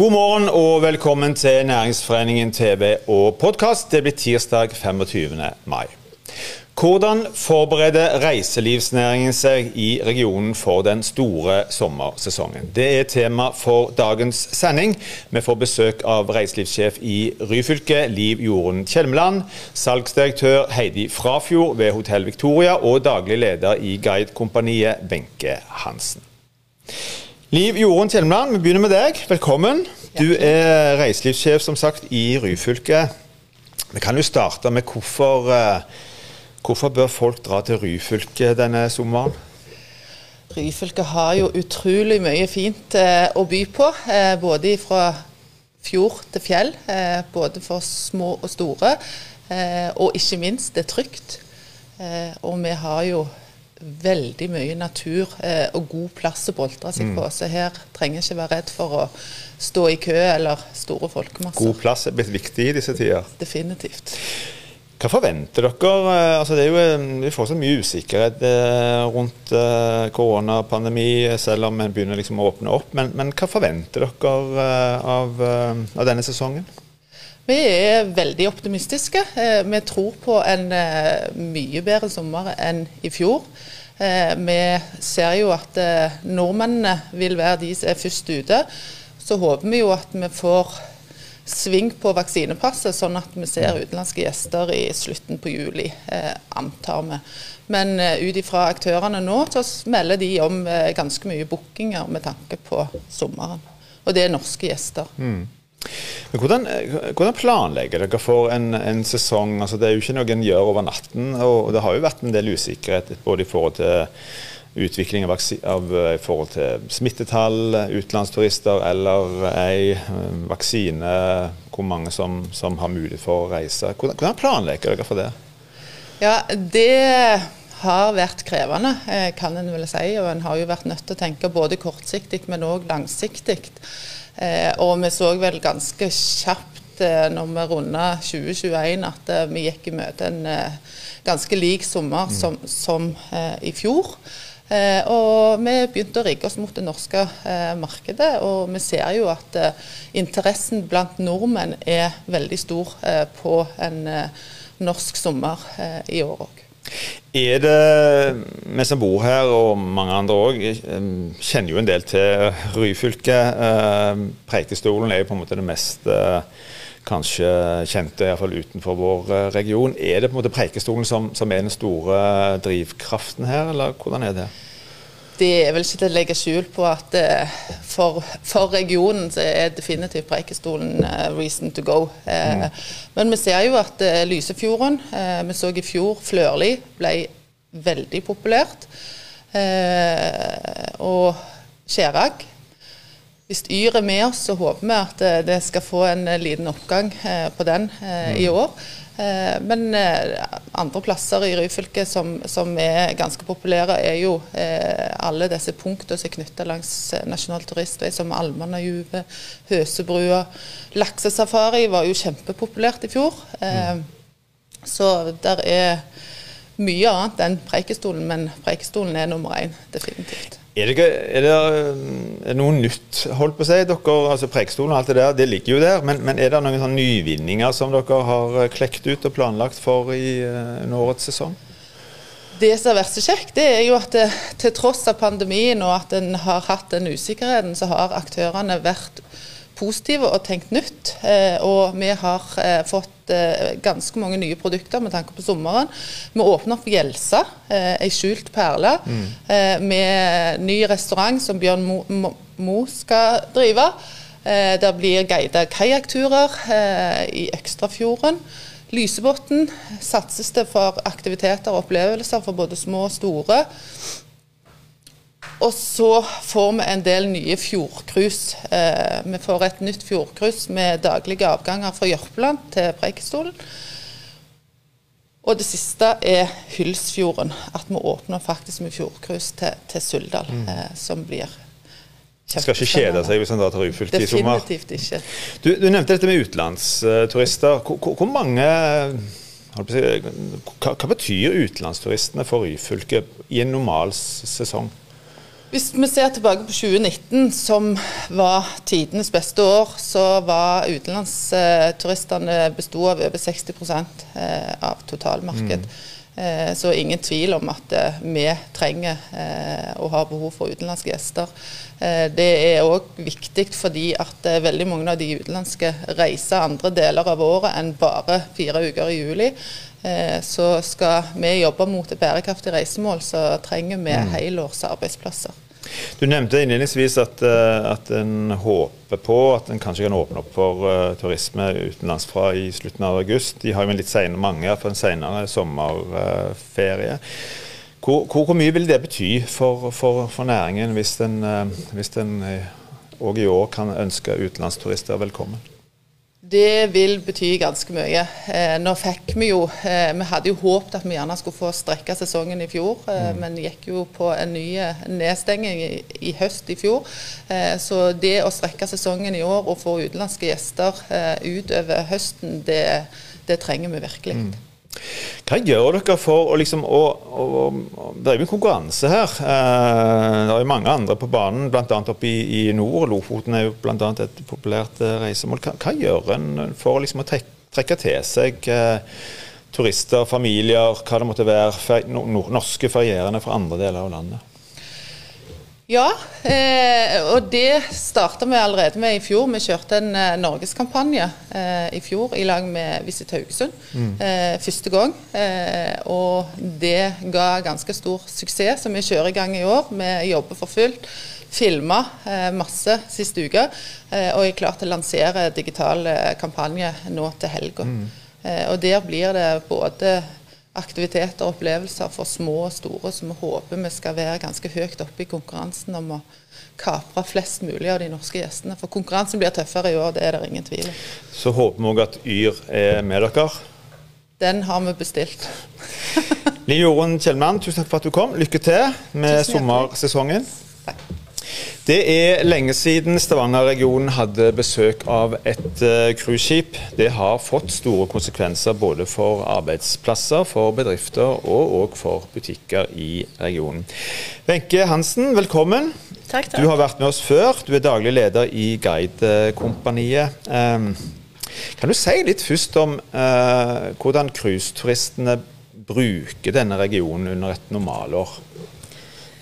God morgen og velkommen til Næringsforeningen TV og podkast. Det blir tirsdag 25. mai. Hvordan forbereder reiselivsnæringen seg i regionen for den store sommersesongen? Det er tema for dagens sending. Vi får besøk av reiselivssjef i Ryfylke, Liv Jorunn Kjelmeland, salgsdirektør Heidi Frafjord ved Hotell Victoria og daglig leder i Guidekompaniet, Benke Hansen. Liv Jorunn Tjelmeland, vi begynner med deg. Velkommen. Du er reiselivssjef som sagt i Ryfylke. Vi kan jo starte med hvorfor eh, Hvorfor bør folk dra til Ryfylke denne sommeren? Ryfylke har jo utrolig mye fint eh, å by på. Eh, både fra fjord til fjell. Eh, både for små og store. Og ikke minst, det er trygt. Og vi har jo veldig mye natur eh, og god plass å boltre seg på. Så her trenger ikke være redd for å stå i kø eller store folkemasser. God plass er blitt viktig i disse tider. Definitivt. Hva forventer dere? Eh, Altså, det er jo eh, er fortsatt mye usikkerhet eh, rundt koronapandemi, selv om en begynner liksom å åpne opp. Men, men hva forventer dere av, av denne sesongen? Vi er veldig optimistiske. Eh, Vi tror på en eh, mye bedre sommer enn i fjor. Eh, Vi ser jo at nordmennene vil være de som er først ute. Så håper vi jo at vi får sving på vaksinepasset, sånn at vi ser utenlandske gjester i slutten på juli, antar vi. Men ut ifra aktørene nå, så melder de om ganske mye bookinger med tanke på sommeren. Og det er norske gjester. Men hvordan, eh, hvordan planlegger dere for en, en sesong? Altså, det er jo ikke noe en gjør over natten. og Det har jo vært en del usikkerhet både i forhold til utvikling av, av eh, i forhold til smittetall, utenlandsturister eller ei eh, vaksine, hvor mange som, som har mulighet for å reise. Hvordan, hvordan planlegger dere for det? Ja, det har vært krevende, kan en vel si. Og en har jo vært nødt til å tenke både kortsiktig, men òg langsiktig. Eh, og vi så vel ganske kjapt eh, når vi runda 2021 at eh, vi gikk i møte en ganske lik sommer som, som eh, i fjor. Eh, og vi begynte å rigge oss mot det norske eh, markedet, og vi ser jo at eh, interessen blant nordmenn er veldig stor på en norsk sommer i år òg. Er det vi som bor her, og mange andre òg, kjenner jo en del til Ryfylke. Eh, Preikestolen er jo på en måte det mest eh, kanskje kjente, iallfall utenfor vår eh, region. Er det på en måte Preikestolen som, som er den store drivkraften her, eller hvordan er det? Det er vel ikke til å legge skjul på at eh, for, for regionen så er definitivt Preikestolen eh, reason to go. Mm. Men vi ser jo at eh, Lysefjorden, eh, vi så i fjor Flørli, ble veldig populært. Eh, og Skjærag. Hvis Yr er med oss, så håper vi at eh, det skal få en eh, liten oppgang eh, på den i år. Eh, Men andre plasser i Ryfylke som, som er ganske populære, er jo alle disse punktene som er knytta langs Nasjonal turistvei, som Almannajuvet, Høsebrua. Laksesafari var jo kjempepopulært i fjor. Eh, Så der er mye annet enn Preikestolen, men Preikestolen er nummer én, definitivt. Er det, er det eh, noe nytt, holdt på å si? Dere, altså Preikestolen og alt det der, det ligger jo der. Men, men er det noen sånne nyvinninger som dere har eh, klekt ut og planlagt for i uh, årets sesong? Det som har vært så kjekt, det er jo at det, til tross av pandemien og at en har hatt den usikkerheten, så har aktørene vært positive og tenkt nytt. Eh, og vi har eh, fått eh, ganske mange nye produkter med tanke på sommeren. Vi åpner opp Gjelsa, eh, ei skjult perle, eh, med ny restaurant som Bjørn Mo, Mo, Mo skal drive. Eh, der blir guida kajakkturer eh, i Økstrafjorden. Lysebotn satses det for aktiviteter og opplevelser for både små og store. Og så får vi en del nye fjordcruise. Eh, vi får et nytt fjordcruise med daglige avganger fra Jørpeland til Preikestolen. Og det siste er Hylsfjorden. At vi åpner faktisk med fjordcruise til, til Suldal. Eh, som blir Skal ikke kjede seg hvis en tar Ryfylke i sommer. Definitivt ikke. Du, du nevnte dette med utenlandsturister. Hvor, hvor, hvor mange hva, hva betyr utenlandsturistene for Ryfylke i en normal sesong? Hvis vi ser tilbake på 2019, som var tidenes beste år, så var utenlandsturistene bestod av over 60 eh, av totalmarked. Mm. Eh, så ingen tvil om at eh, vi trenger og har behov for utenlandske gjester. Det er òg viktig fordi at veldig mange av de utenlandske reiser andre deler av året enn bare fire uker i juli. Så skal vi jobbe mot et bærekraftig reisemål, så trenger vi mm. helårs arbeidsplasser. Du nevnte innledningsvis at, eh, at en håper på at en kanskje kan åpne opp for uh, turisme utenlandsfra i slutten av august. De har jo en litt senere, mange for en senere sommerferie. Hvor, hvor, hvor, mye vil det bety for, for, for næringen hvis den òg uh, i år kan ønske utenlandsturister velkommen? Det vil bety ganske mye. Eh, nå fikk Vi jo, eh, vi hadde jo håpet at vi gjerne skulle få strekka sesongen i fjor, eh, mm. men gikk jo på en ny nedstenging i, i, høst i fjor. Eh, så det å strekke sesongen i år og få utenlandske gjester eh, utover høsten, det, det, trenger vi virkelig. Mm. Hva gjør dere for å liksom å, å, å drive konkurranse her? Eh, det er jo mange andre på banen, bl.a. oppe i, i, nord. Lofoten er jo bl.a. et populært eh, reisemål. Hva, hva, gjør en for liksom, å trekke til seg eh, turister, familier, hva det måtte være, norske ferierende fra andre deler av landet? Ja, eh, og det starta vi allerede med i fjor. Vi kjørte en eh, norgeskampanje eh, i fjor i lag med Visit Haugesund. Mm. Eh, første gang. Eh, og det ga ganske stor suksess, så vi kjører i gang i år. Vi jobber for fullt. Filma masse siste uke. og er klar til å lansere digital kampanje nå til helga. Mm. og der blir det både aktiviteter og opplevelser for små og store som vi håper vi skal være ganske høyt oppe i konkurransen om å kapre flest mulig av de norske gjestene. For konkurransen blir tøffere i år, det er det ingen tvil om. Så håper vi òg at Yr er med dere. Den har vi bestilt. Liv Jorunn Kjellmann, tusen takk for at du kom. Lykke til med sommersesongen. Takk. Det er lenge siden Stavanger-regionen hadde besøk av et uh, cruiseskip. Det har fått store konsekvenser både for arbeidsplasser, for bedrifter og òg for butikker i regionen. Wenche Hansen, velkommen. Takk, takk. Du har vært med oss før. Du er daglig leder i Guidekompaniet. Um, kan du si litt først om uh, hvordan cruiseturistene bruker denne regionen under et normalår?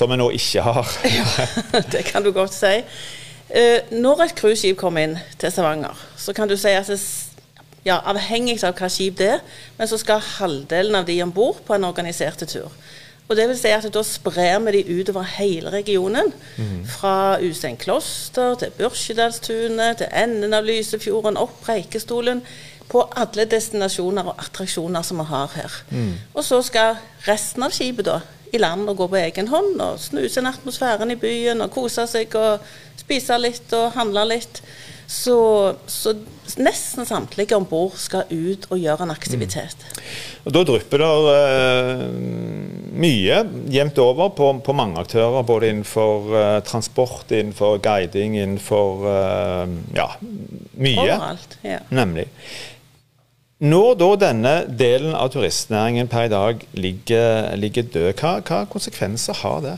Som vi nå ikke har. ja, det kan du godt si. Uh, når et cruiseskip kommer inn til Stavanger, så kan du si at det, ja, avhengig av hva skip det er, men så skal halvdelen av de om bord på en organisert tur. Og det vil si at Da sprer vi de utover hele regionen. Mm. Fra Ustein kloster til Børsjedalstunet, til enden av Lysefjorden, opp Preikestolen. På alle destinasjoner og attraksjoner som vi har her. Mm. Og så skal resten av skipet da i land og gå på egen hånd og snuse inn atmosfæren i byen og kose seg og spise litt og handle litt. Så, så nesten samtlige om bord skal ut og gjøre en aktivitet. Mm. Og Da drypper det uh, mye jevnt over på, på, mange aktører. Både innenfor uh, transport, innenfor guiding, innenfor uh, ja, mye. Overalt, ja. Nemlig. Når da denne delen av turistnæringen per i dag ligger, ligger død, hva, hva, konsekvenser har det?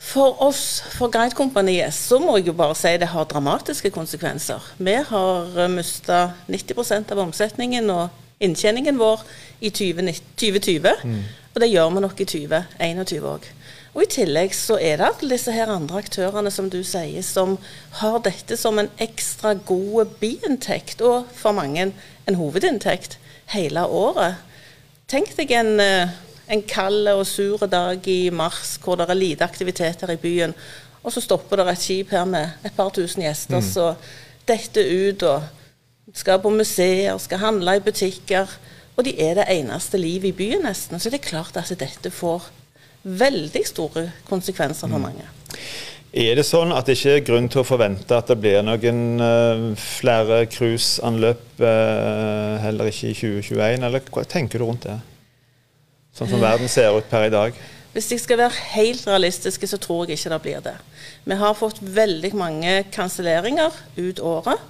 For oss, for Guidekompaniet, så må jeg jo bare si det har dramatiske konsekvenser. Vi har mista 90% av omsetningen og inntjeningen vår i 2020. Mm. Og det gjør vi nok i 2021 òg. Og I tillegg så er det alle disse her andre aktørene som du sier, som har dette som en ekstra god biinntekt, og for mange en hovedinntekt, hele året. Tenk deg en, eh, en kald og sur dag i mars hvor det er lite aktivitet her i byen, og så stopper det et skip her med et par tusen gjester mm. så detter ut og skal på museer, skal handle i butikker. Og de er det eneste livet i byen nesten. Så det er klart at dette får veldig store konsekvenser for mm. mange. Er det sånn at det ikke er grunn til å forvente at det blir noen uh, flere cruiseanløp uh, heller ikke i 2021, eller hva tenker du rundt det? Sånn som verden ser ut per i dag? Hvis jeg skal være helt realistiske, så tror jeg ikke det blir det. Vi har fått veldig mange kanselleringer ut året.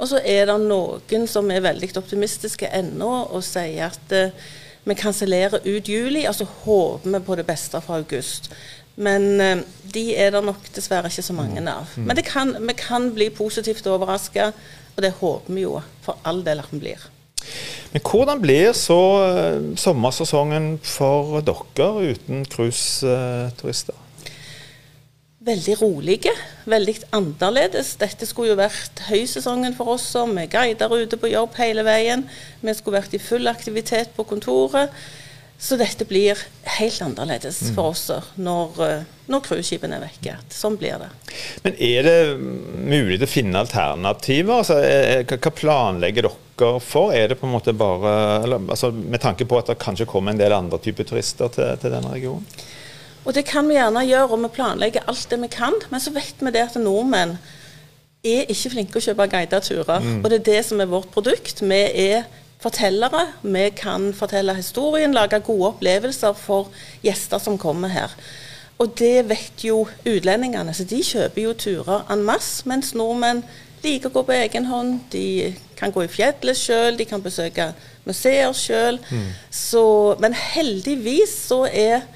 Og så er det noen som er veldig optimistiske ennå og sier at uh, vi kansellerer ut juli, og så håper vi på det beste for august. Men eh, de er det nok dessverre ikke så mange av. Mm. Men kan, vi kan bli positivt overraska, og det håper vi jo for all del at vi blir. Men hvordan blir så eh, sommersesongen for dere uten cruiseturister? Veldig rolige, veldig annerledes. Dette skulle jo vært høysesongen for oss, med guider ute på jobb hele veien. Vi skulle vært i full aktivitet på kontoret. Så dette blir helt annerledes mm. for oss når, eh, når cruiseskipene er vekke. Sånn blir det. Men er det mulig å finne alternativer? Altså, hva planlegger dere for? Er det på en måte bare eller, altså, Med tanke på at det kanskje kommer en del andre typer turister til, til denne regionen? Og Det kan vi gjerne gjøre, og vi planlegger alt det vi kan. Men så vet vi det at nordmenn er ikke flinke å kjøpe guidede turer. Mm. Og det er det som er vårt produkt. Vi er fortellere. Vi kan fortelle historien, lage gode opplevelser for gjester som kommer her. Og det vet jo utlendingene, så de kjøper jo turer en masse, mens nordmenn liker å gå på egen hånd. De kan gå i fjellet sjøl, de kan besøke museer sjøl. Mm. Men heldigvis så er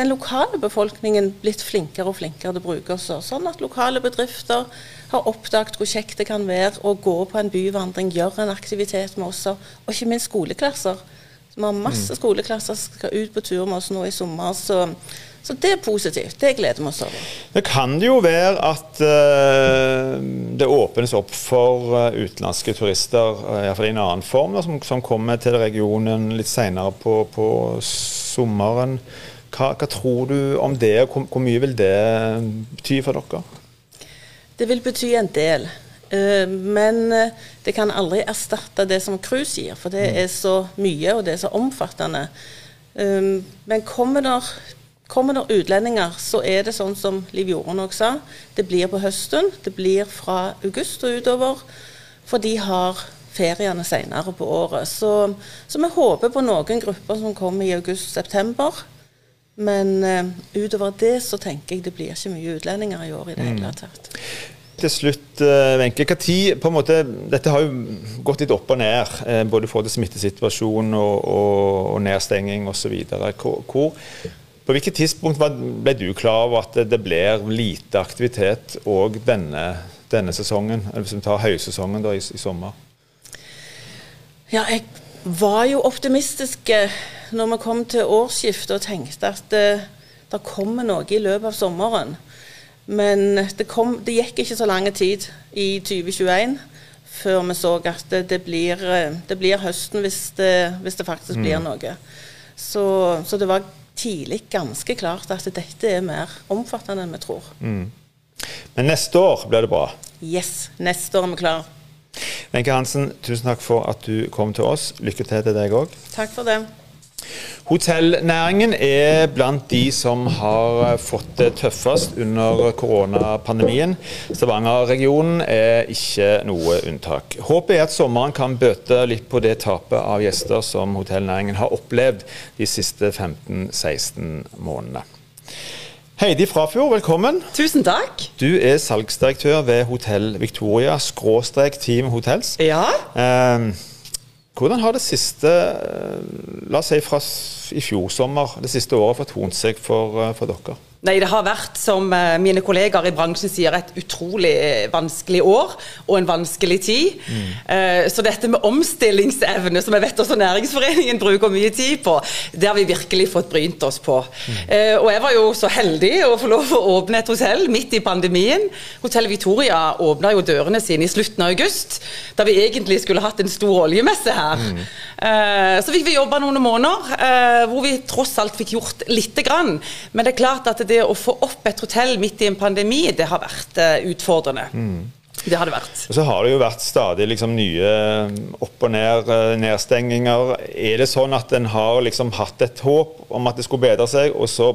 den lokale befolkningen blitt flinkere og flinkere til å bruke oss. Sånn at lokale bedrifter har oppdaget hvor kjekt det kan være å gå på en byvandring, gjøre en aktivitet med oss, og ikke minst skoleklasser. Vi har masse mm. skoleklasser som skal ut på tur med oss nå i sommer. Så, så det er positivt. Det gleder vi oss over. Det kan jo være at uh, det åpnes opp for uh, utenlandske turister, uh, iallfall i en annen form, da, som, som, kommer til regionen litt senere på, på sommeren. Hva, hva, tror du om det, og hvor, hvor mye vil det bety for dere? Det vil bety en del. Eh, men eh, det kan aldri erstatte det som cruise gir, for det mm. er så mye og det er så omfattende. Eh, men kommer det utlendinger, så er det sånn som Liv Jorunn òg sa. Det blir på høsten. Det blir fra august og utover. For de har feriene senere på året. Så, så vi håper på noen grupper som kommer i august-september. Men uh, utover det så tenker jeg det blir ikke mye utlendinger i år i det hele mm. tatt til slutt, eh, Wenche. måte, Dette har jo gått litt opp og ned, eh, både for det smittesituasjon og, og, og nedstenging osv. På hvilket tidspunkt ble du klar over at det blir lite aktivitet òg denne, denne, sesongen, hvis vi tar høysesongen da, i, i, sommer? Ja, jeg var jo optimistisk eh, når vi kom til årsskiftet og tenkte at det, det kommer noe i løpet av sommeren. Men det, kom, det, gikk ikke så lang tid i 2021 før vi så at det, det, blir, det blir, høsten hvis det, hvis faktisk mm. blir noe. Så, så, det var tidlig ganske klart at dette er mer omfattende enn vi tror. Mm. Men neste år blir det bra? Yes, neste år er vi klar. Wenche Hansen, tusen takk for at du kom til oss. Lykke til til deg òg. Takk for det. Hotellnæringen er blant de som har fått det tøffest under koronapandemien. Stavanger-regionen er ikke noe unntak. Håpet er at sommeren kan bøte litt på det tapet av gjester som hotellnæringen har opplevd de siste 15-16 månedene. Heidi Frafjord, velkommen. Tusen takk. Du er salgsdirektør ved Hotell Victoria, skråstrek Team Hotels. Ja. Eh, hvordan har det siste, eh, la oss si fra i fjor sommer, det siste året fortont seg for, eh, for dere? Nei, Det har vært, som eh, mine kollegaer i bransjen sier, et utrolig vanskelig år og en vanskelig tid. Mm. Så dette med omstillingsevne, som jeg vet også Næringsforeningen bruker mye tid på, det har vi virkelig fått brynt oss på. Mm. Og jeg var jo så heldig å få lov å åpne et hotell midt i pandemien. Hotell Victoria åpna jo dørene sine i slutten av august, da vi egentlig skulle hatt en stor oljemesse her. Mm. Så fikk vi jobba noen måneder, hvor vi tross alt fikk gjort lite grann. Men det er klart at det det å få opp et hotell midt i en pandemi, det har vært uh, utfordrende. Mm. Det har det vært. Og så har det jo vært stadig liksom nye eh, opp og ned eh, nedstenginger. Er det sånn at en har liksom hatt et håp om at det skulle bedre seg, og så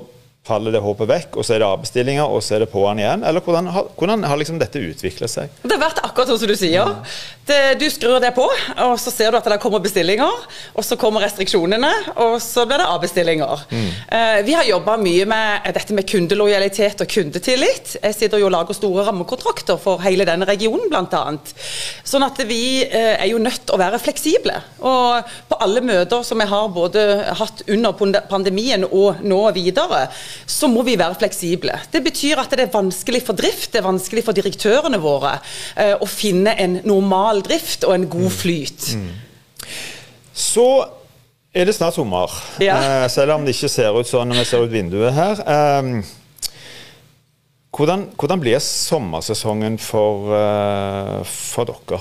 faller det håpet vekk, og så er det avbestillinger, og så er det på'n igjen? Eller hvordan har, hvordan har liksom dette utviklet seg? Det har vært akkurat sånn som du sier. Det, du skrur det på, og så ser du at det kommer bestillinger. Og så kommer restriksjonene, og så blir det avbestillinger. Mm. Uh, vi har jobba mye med dette med kundelojalitet og kundetillit. Jeg sitter jo og lager store rammekontrakter for hele denne regionen, bl.a. Sånn at vi uh, er jo nødt til å være fleksible. Og på alle møter som jeg har både hatt under pandemien og nå videre, så må vi være fleksible. Det betyr at det er vanskelig for drift, det er vanskelig for direktørene våre eh, å finne en normal drift og en god flyt. Mm. Så er det snart sommer, ja. eh, selv om det ikke ser ut sånn når vi ser ut vinduet her. Eh, hvordan, hvordan, blir sommersesongen for, uh, for dere?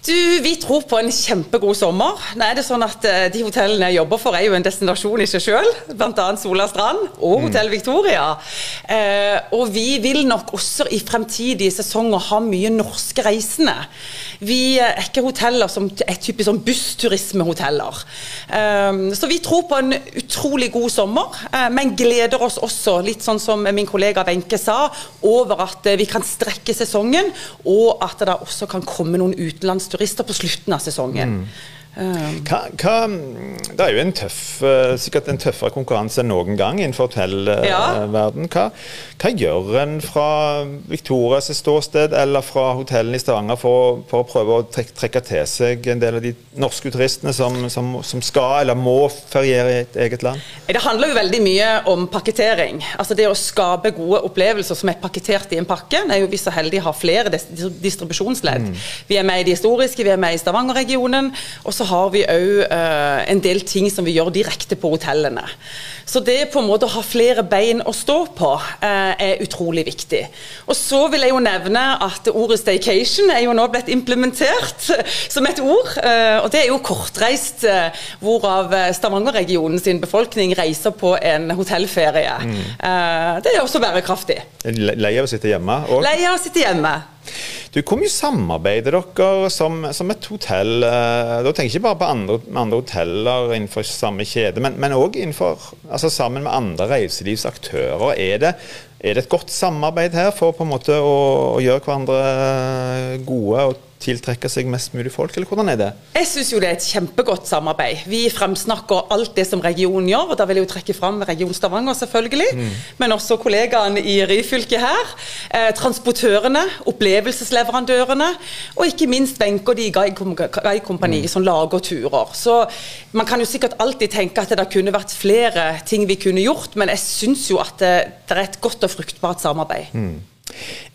Du, Vi tror på en kjempegod sommer. Nå er det sånn at uh, De hotellene jeg jobber for, er jo en destinasjon i seg selv. Bl.a. Sola Strand og Hotell mm. Victoria. Eh, og vi vil nok også i fremtidige sesonger ha mye norske reisende. Vi er ikke hoteller som er typisk sånn bussturismehoteller. Eh, så vi tror på en utrolig god sommer, eh, men gleder oss også, litt sånn som min kollega Wenche sa, over at vi kan strekke sesongen, og at det da også kan komme noen utenlands turister på slutten av sesongen. Mm. Hva, hva, det er jo en tøff, eh, sikkert en tøffere konkurranse enn noen gang innenfor hotellverden. Ja. Hva, hva, gjør en fra Victorias ståsted eller fra hotellene i Stavanger for, for, å prøve å trekke, trekke, til seg en del av de norske turistene som, som, som, skal eller må feriere i et eget land? Det handler jo veldig mye om pakkettering. Altså Det å skape gode opplevelser som er pakkettert i en pakke. er jo vi så heldige har flere distribusjonsledd. Mm. Vi er med i de historiske, vi er med i Stavanger-regionen. og så har vi òg eh, en del ting som vi gjør direkte på hotellene. Så det på en måte å ha flere bein å stå på uh, er utrolig viktig. Og så vil jeg jo nevne at ordet staycation er jo nå blitt implementert som et ord. Uh, og det er jo kortreist, hvorav Stavanger-regionen sin befolkning reiser på en hotellferie. Mm. det er også bærekraftig. Lei av å sitte hjemme? òg? Lei av å sitte hjemme. Du, Hvor mye samarbeider dere som, som, et hotell? Eh, da tenker jeg ikke bare på andre, andre hoteller innenfor samme kjede, men òg altså sammen med andre reiselivsaktører. Er det, er det, et godt samarbeid her for på en måte å, å gjøre hverandre gode? og tiltrekke seg mest mulig folk, eller hvordan er det? Jeg syns jo det er et kjempegodt samarbeid. Vi fremsnakker alt det som regionen gjør, og da vil jeg jo trekke fram Region Stavanger, selvfølgelig. Mm. Men også kollegaene i Ryfylke her. Eh, transportørene, opplevelsesleverandørene, og ikke minst Wenche og de guidekompani mm. som lager turer. Så man kan jo sikkert alltid tenke at det kunne vært flere ting vi kunne gjort, men jeg syns jo at det, det, er et godt og fruktbart samarbeid. Mm.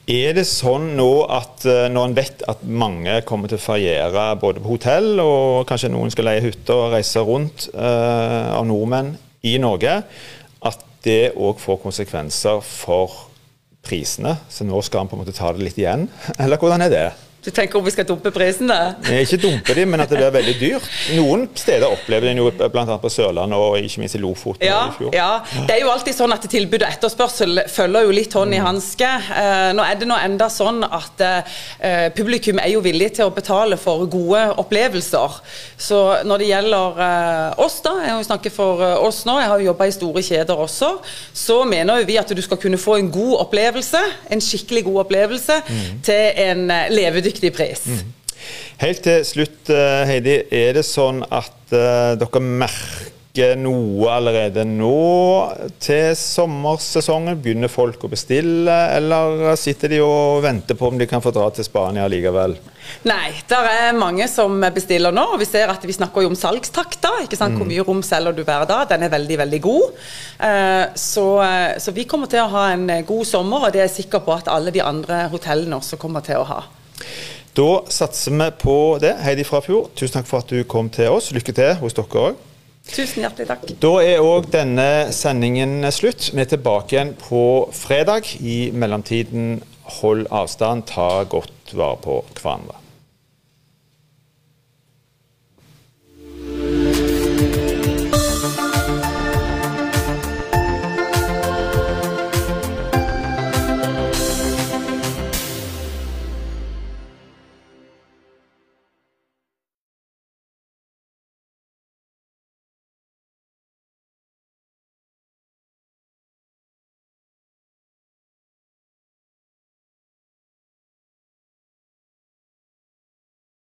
Er det sånn nå at eh, når en vet at mange kommer til å feriere både på hotell og kanskje noen skal leie hytte og reise rundt uh, av nordmenn i Norge, at det òg får konsekvenser for prisene? Så nå skal en på en måte ta det litt igjen, eller hvordan er det? Du tenker om vi skal dumpe prisene? Ikke dumpe dem, men at det blir veldig dyrt. Noen steder opplever en jo bl.a. på Sørlandet og ikke minst i Lofoten ja, i fjor. Ja, det er jo alltid sånn at tilbud og etterspørsel følger jo litt hånd i mm. hanske. Uh, nå er det nå enda sånn at uh, publikum er jo villig til å betale for gode opplevelser. Så når det gjelder uh, oss, da, jeg snakker for oss nå, jeg har jo jobba i store kjeder også, så mener jo vi at du skal kunne få en god opplevelse, en skikkelig god opplevelse, mm. til en levedyktig riktig pris. Mm. Helt til slutt, eh, Heidi. Er det sånn at uh, dere merker noe allerede nå til sommersesongen? Begynner folk å bestille, eller sitter de og venter på om de kan få dra til Spania likevel? Nei, det er mange som bestiller nå. og Vi ser at vi snakker jo om salgstakta. ikke sant? Hvor mm. mye rom selger du hver dag? Den er veldig, veldig god. Uh, så, så vi kommer til å ha en god sommer, og det er jeg sikker på at alle de andre hotellene også kommer til å ha. Da satser vi på det. Heidi Frafjord, tusen takk for at du kom til oss. Lykke til hos dere òg. Tusen hjertelig takk. Da er òg denne sendingen slutt. Vi er tilbake igjen på fredag. I mellomtiden, hold avstand, ta godt vare på hverandre.